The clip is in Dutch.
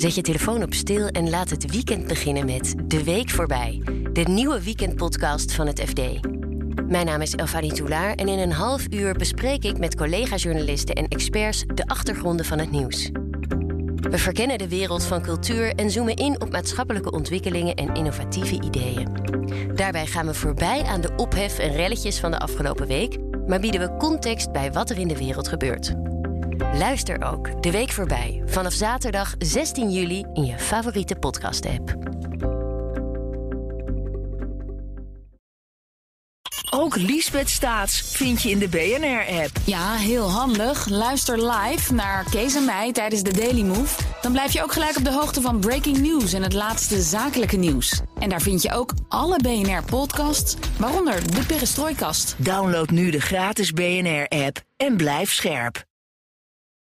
Zet je telefoon op stil en laat het weekend beginnen met De Week Voorbij. De nieuwe weekendpodcast van het FD. Mijn naam is Elfanie Toulaar en in een half uur bespreek ik met collega-journalisten en experts de achtergronden van het nieuws. We verkennen de wereld van cultuur en zoomen in op maatschappelijke ontwikkelingen en innovatieve ideeën. Daarbij gaan we voorbij aan de ophef en relletjes van de afgelopen week, maar bieden we context bij wat er in de wereld gebeurt. Luister ook de week voorbij vanaf zaterdag 16 juli in je favoriete podcast-app. Ook Liesbeth Staats vind je in de BNR-app. Ja, heel handig. Luister live naar Kees en mij tijdens de Daily Move. Dan blijf je ook gelijk op de hoogte van breaking news en het laatste zakelijke nieuws. En daar vind je ook alle BNR-podcasts, waaronder de Perestroikast. Download nu de gratis BNR-app en blijf scherp.